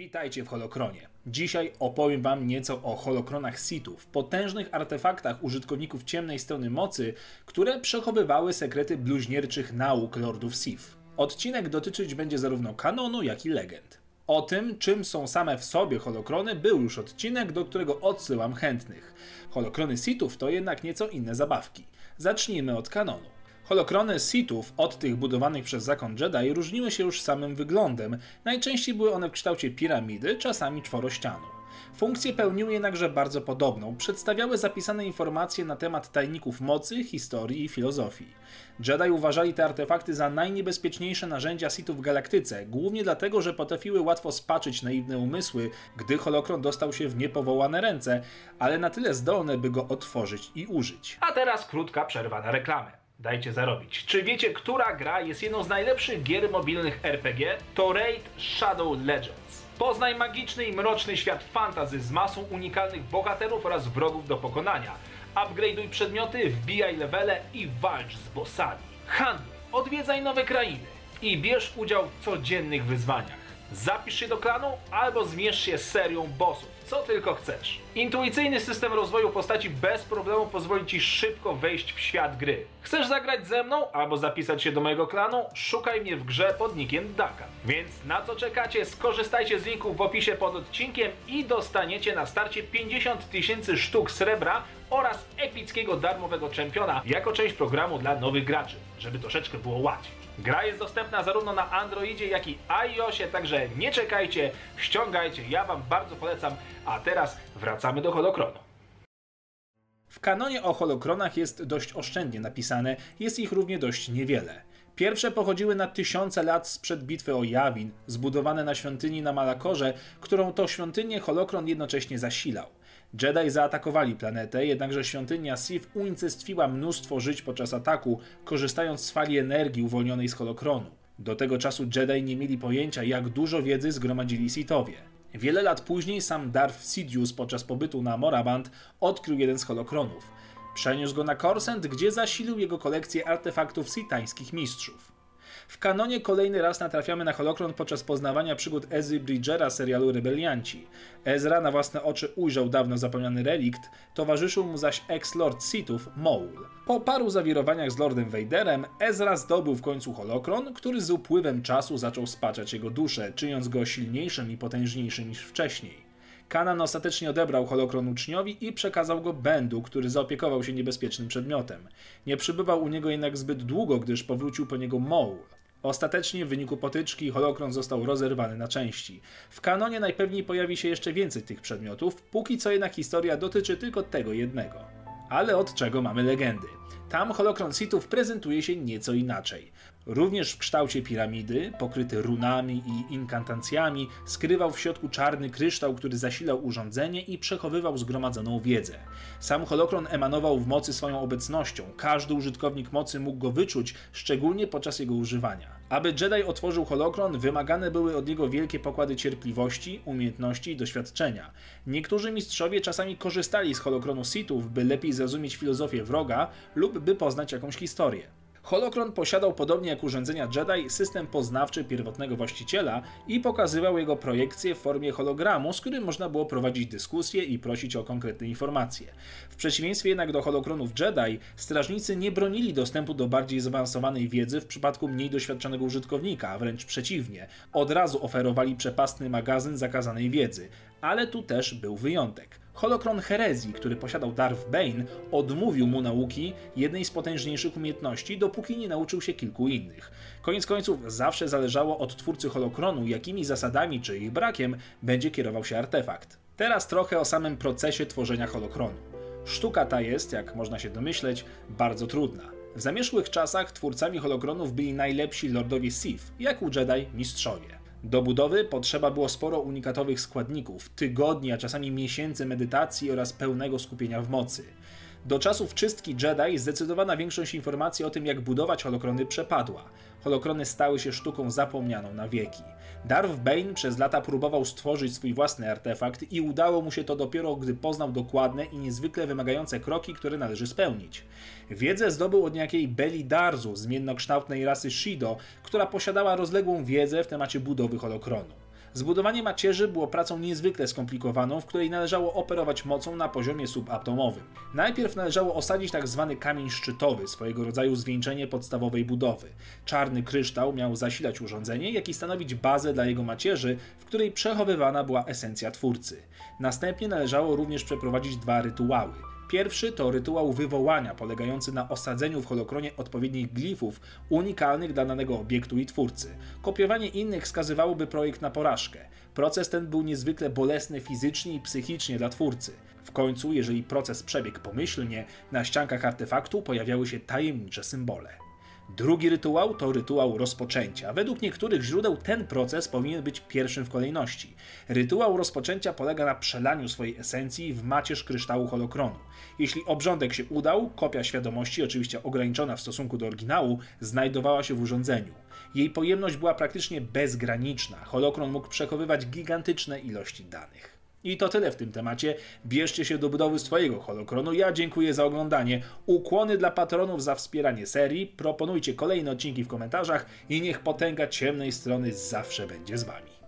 Witajcie w Holokronie. Dzisiaj opowiem Wam nieco o holokronach Sithów, potężnych artefaktach użytkowników ciemnej strony mocy, które przechowywały sekrety bluźnierczych nauk Lordów Sith. Odcinek dotyczyć będzie zarówno kanonu, jak i legend. O tym, czym są same w sobie holokrony, był już odcinek, do którego odsyłam chętnych. Holokrony Sithów to jednak nieco inne zabawki. Zacznijmy od kanonu. Holokrony Sithów od tych budowanych przez zakon Jedi różniły się już samym wyglądem. Najczęściej były one w kształcie piramidy, czasami czworościanu. Funkcję pełniły jednakże bardzo podobną. Przedstawiały zapisane informacje na temat tajników mocy, historii i filozofii. Jedi uważali te artefakty za najniebezpieczniejsze narzędzia Sithów w galaktyce, głównie dlatego, że potrafiły łatwo spaczyć naiwne umysły, gdy holokron dostał się w niepowołane ręce, ale na tyle zdolne, by go otworzyć i użyć. A teraz krótka przerwa na reklamę. Dajcie zarobić. Czy wiecie, która gra jest jedną z najlepszych gier mobilnych RPG? To Raid Shadow Legends. Poznaj magiczny i mroczny świat fantazy z masą unikalnych bohaterów oraz wrogów do pokonania. Upgrade'uj przedmioty, wbijaj levele i walcz z bossami. Handluj, odwiedzaj nowe krainy i bierz udział w codziennych wyzwaniach. Zapisz się do klanu albo zmierz się z serią bossów, co tylko chcesz. Intuicyjny system rozwoju postaci bez problemu pozwoli Ci szybko wejść w świat gry. Chcesz zagrać ze mną albo zapisać się do mojego klanu? Szukaj mnie w grze pod nickiem Daka. Więc na co czekacie? Skorzystajcie z linku w opisie pod odcinkiem i dostaniecie na starcie 50 tysięcy sztuk srebra oraz epickiego darmowego czempiona jako część programu dla nowych graczy, żeby troszeczkę było łatwiej. Gra jest dostępna zarówno na Androidzie, jak i iOSie, także nie czekajcie, ściągajcie, ja Wam bardzo polecam. A teraz wracamy do holokronu. W kanonie o holokronach jest dość oszczędnie napisane, jest ich równie dość niewiele. Pierwsze pochodziły na tysiące lat sprzed bitwy o Jawin, zbudowane na świątyni na Malakorze, którą to świątynię holokron jednocześnie zasilał. Jedi zaatakowali planetę, jednakże świątynia Sith unicestwiła mnóstwo żyć podczas ataku, korzystając z fali energii uwolnionej z holokronu. Do tego czasu Jedi nie mieli pojęcia, jak dużo wiedzy zgromadzili Sithowie. Wiele lat później sam Darth Sidious podczas pobytu na Moraband odkrył jeden z holokronów. Przeniósł go na Korsent, gdzie zasilił jego kolekcję artefaktów sitańskich mistrzów. W kanonie kolejny raz natrafiamy na holokron podczas poznawania przygód Ezy Bridgera serialu Rebelianci. Ezra na własne oczy ujrzał dawno zapomniany relikt, towarzyszył mu zaś ex-lord Sithów Maul. Po paru zawirowaniach z Lordem Vaderem, Ezra zdobył w końcu holokron, który z upływem czasu zaczął spaczać jego duszę, czyniąc go silniejszym i potężniejszym niż wcześniej. Kanan ostatecznie odebrał holokron uczniowi i przekazał go Bendu, który zaopiekował się niebezpiecznym przedmiotem. Nie przybywał u niego jednak zbyt długo, gdyż powrócił po niego Maul. Ostatecznie w wyniku potyczki holokron został rozerwany na części. W kanonie najpewniej pojawi się jeszcze więcej tych przedmiotów, póki co jednak historia dotyczy tylko tego jednego. Ale od czego mamy legendy? Tam holokron Sithów prezentuje się nieco inaczej. Również w kształcie piramidy, pokryty runami i inkantacjami, skrywał w środku czarny kryształ, który zasilał urządzenie i przechowywał zgromadzoną wiedzę. Sam holokron emanował w mocy swoją obecnością, każdy użytkownik mocy mógł go wyczuć, szczególnie podczas jego używania. Aby Jedi otworzył holokron, wymagane były od niego wielkie pokłady cierpliwości, umiejętności i doświadczenia. Niektórzy mistrzowie czasami korzystali z holokronu Sithów, by lepiej zrozumieć filozofię wroga lub by poznać jakąś historię. Holokron posiadał podobnie jak urządzenia Jedi system poznawczy pierwotnego właściciela i pokazywał jego projekcję w formie hologramu, z którym można było prowadzić dyskusje i prosić o konkretne informacje. W przeciwieństwie jednak do holokronów Jedi, strażnicy nie bronili dostępu do bardziej zaawansowanej wiedzy w przypadku mniej doświadczonego użytkownika, wręcz przeciwnie, od razu oferowali przepastny magazyn zakazanej wiedzy, ale tu też był wyjątek. Holokron herezji, który posiadał Darth Bane, odmówił mu nauki jednej z potężniejszych umiejętności, dopóki nie nauczył się kilku innych. Koniec końców zawsze zależało od twórcy holokronu, jakimi zasadami czy ich brakiem będzie kierował się artefakt. Teraz trochę o samym procesie tworzenia holokronu. Sztuka ta jest, jak można się domyśleć, bardzo trudna. W zamierzchłych czasach twórcami holokronów byli najlepsi lordowie Sith, jak u Jedi mistrzowie. Do budowy potrzeba było sporo unikatowych składników, tygodni, a czasami miesięcy medytacji oraz pełnego skupienia w mocy. Do czasów czystki Jedi zdecydowana większość informacji o tym, jak budować holokrony, przepadła. Holokrony stały się sztuką zapomnianą na wieki. Darth Bane przez lata próbował stworzyć swój własny artefakt i udało mu się to dopiero, gdy poznał dokładne i niezwykle wymagające kroki, które należy spełnić. Wiedzę zdobył od niejakiej Beli Darzu, zmiennokształtnej rasy Shido, która posiadała rozległą wiedzę w temacie budowy holokronu. Zbudowanie macierzy było pracą niezwykle skomplikowaną, w której należało operować mocą na poziomie subatomowym. Najpierw należało osadzić tak zwany kamień szczytowy, swojego rodzaju zwieńczenie podstawowej budowy. Czarny kryształ miał zasilać urządzenie, jak i stanowić bazę dla jego macierzy, w której przechowywana była esencja twórcy. Następnie należało również przeprowadzić dwa rytuały. Pierwszy to rytuał wywołania, polegający na osadzeniu w holokronie odpowiednich glifów unikalnych dla danego obiektu i twórcy. Kopiowanie innych wskazywałoby projekt na porażkę. Proces ten był niezwykle bolesny fizycznie i psychicznie dla twórcy. W końcu, jeżeli proces przebiegł pomyślnie, na ściankach artefaktu pojawiały się tajemnicze symbole. Drugi rytuał to rytuał rozpoczęcia. Według niektórych źródeł ten proces powinien być pierwszym w kolejności. Rytuał rozpoczęcia polega na przelaniu swojej esencji w macierz kryształu holokronu. Jeśli obrządek się udał, kopia świadomości, oczywiście ograniczona w stosunku do oryginału, znajdowała się w urządzeniu. Jej pojemność była praktycznie bezgraniczna. Holokron mógł przechowywać gigantyczne ilości danych. I to tyle w tym temacie. Bierzcie się do budowy swojego holokronu. Ja dziękuję za oglądanie. Ukłony dla patronów za wspieranie serii. Proponujcie kolejne odcinki w komentarzach i niech potęga ciemnej strony zawsze będzie z wami.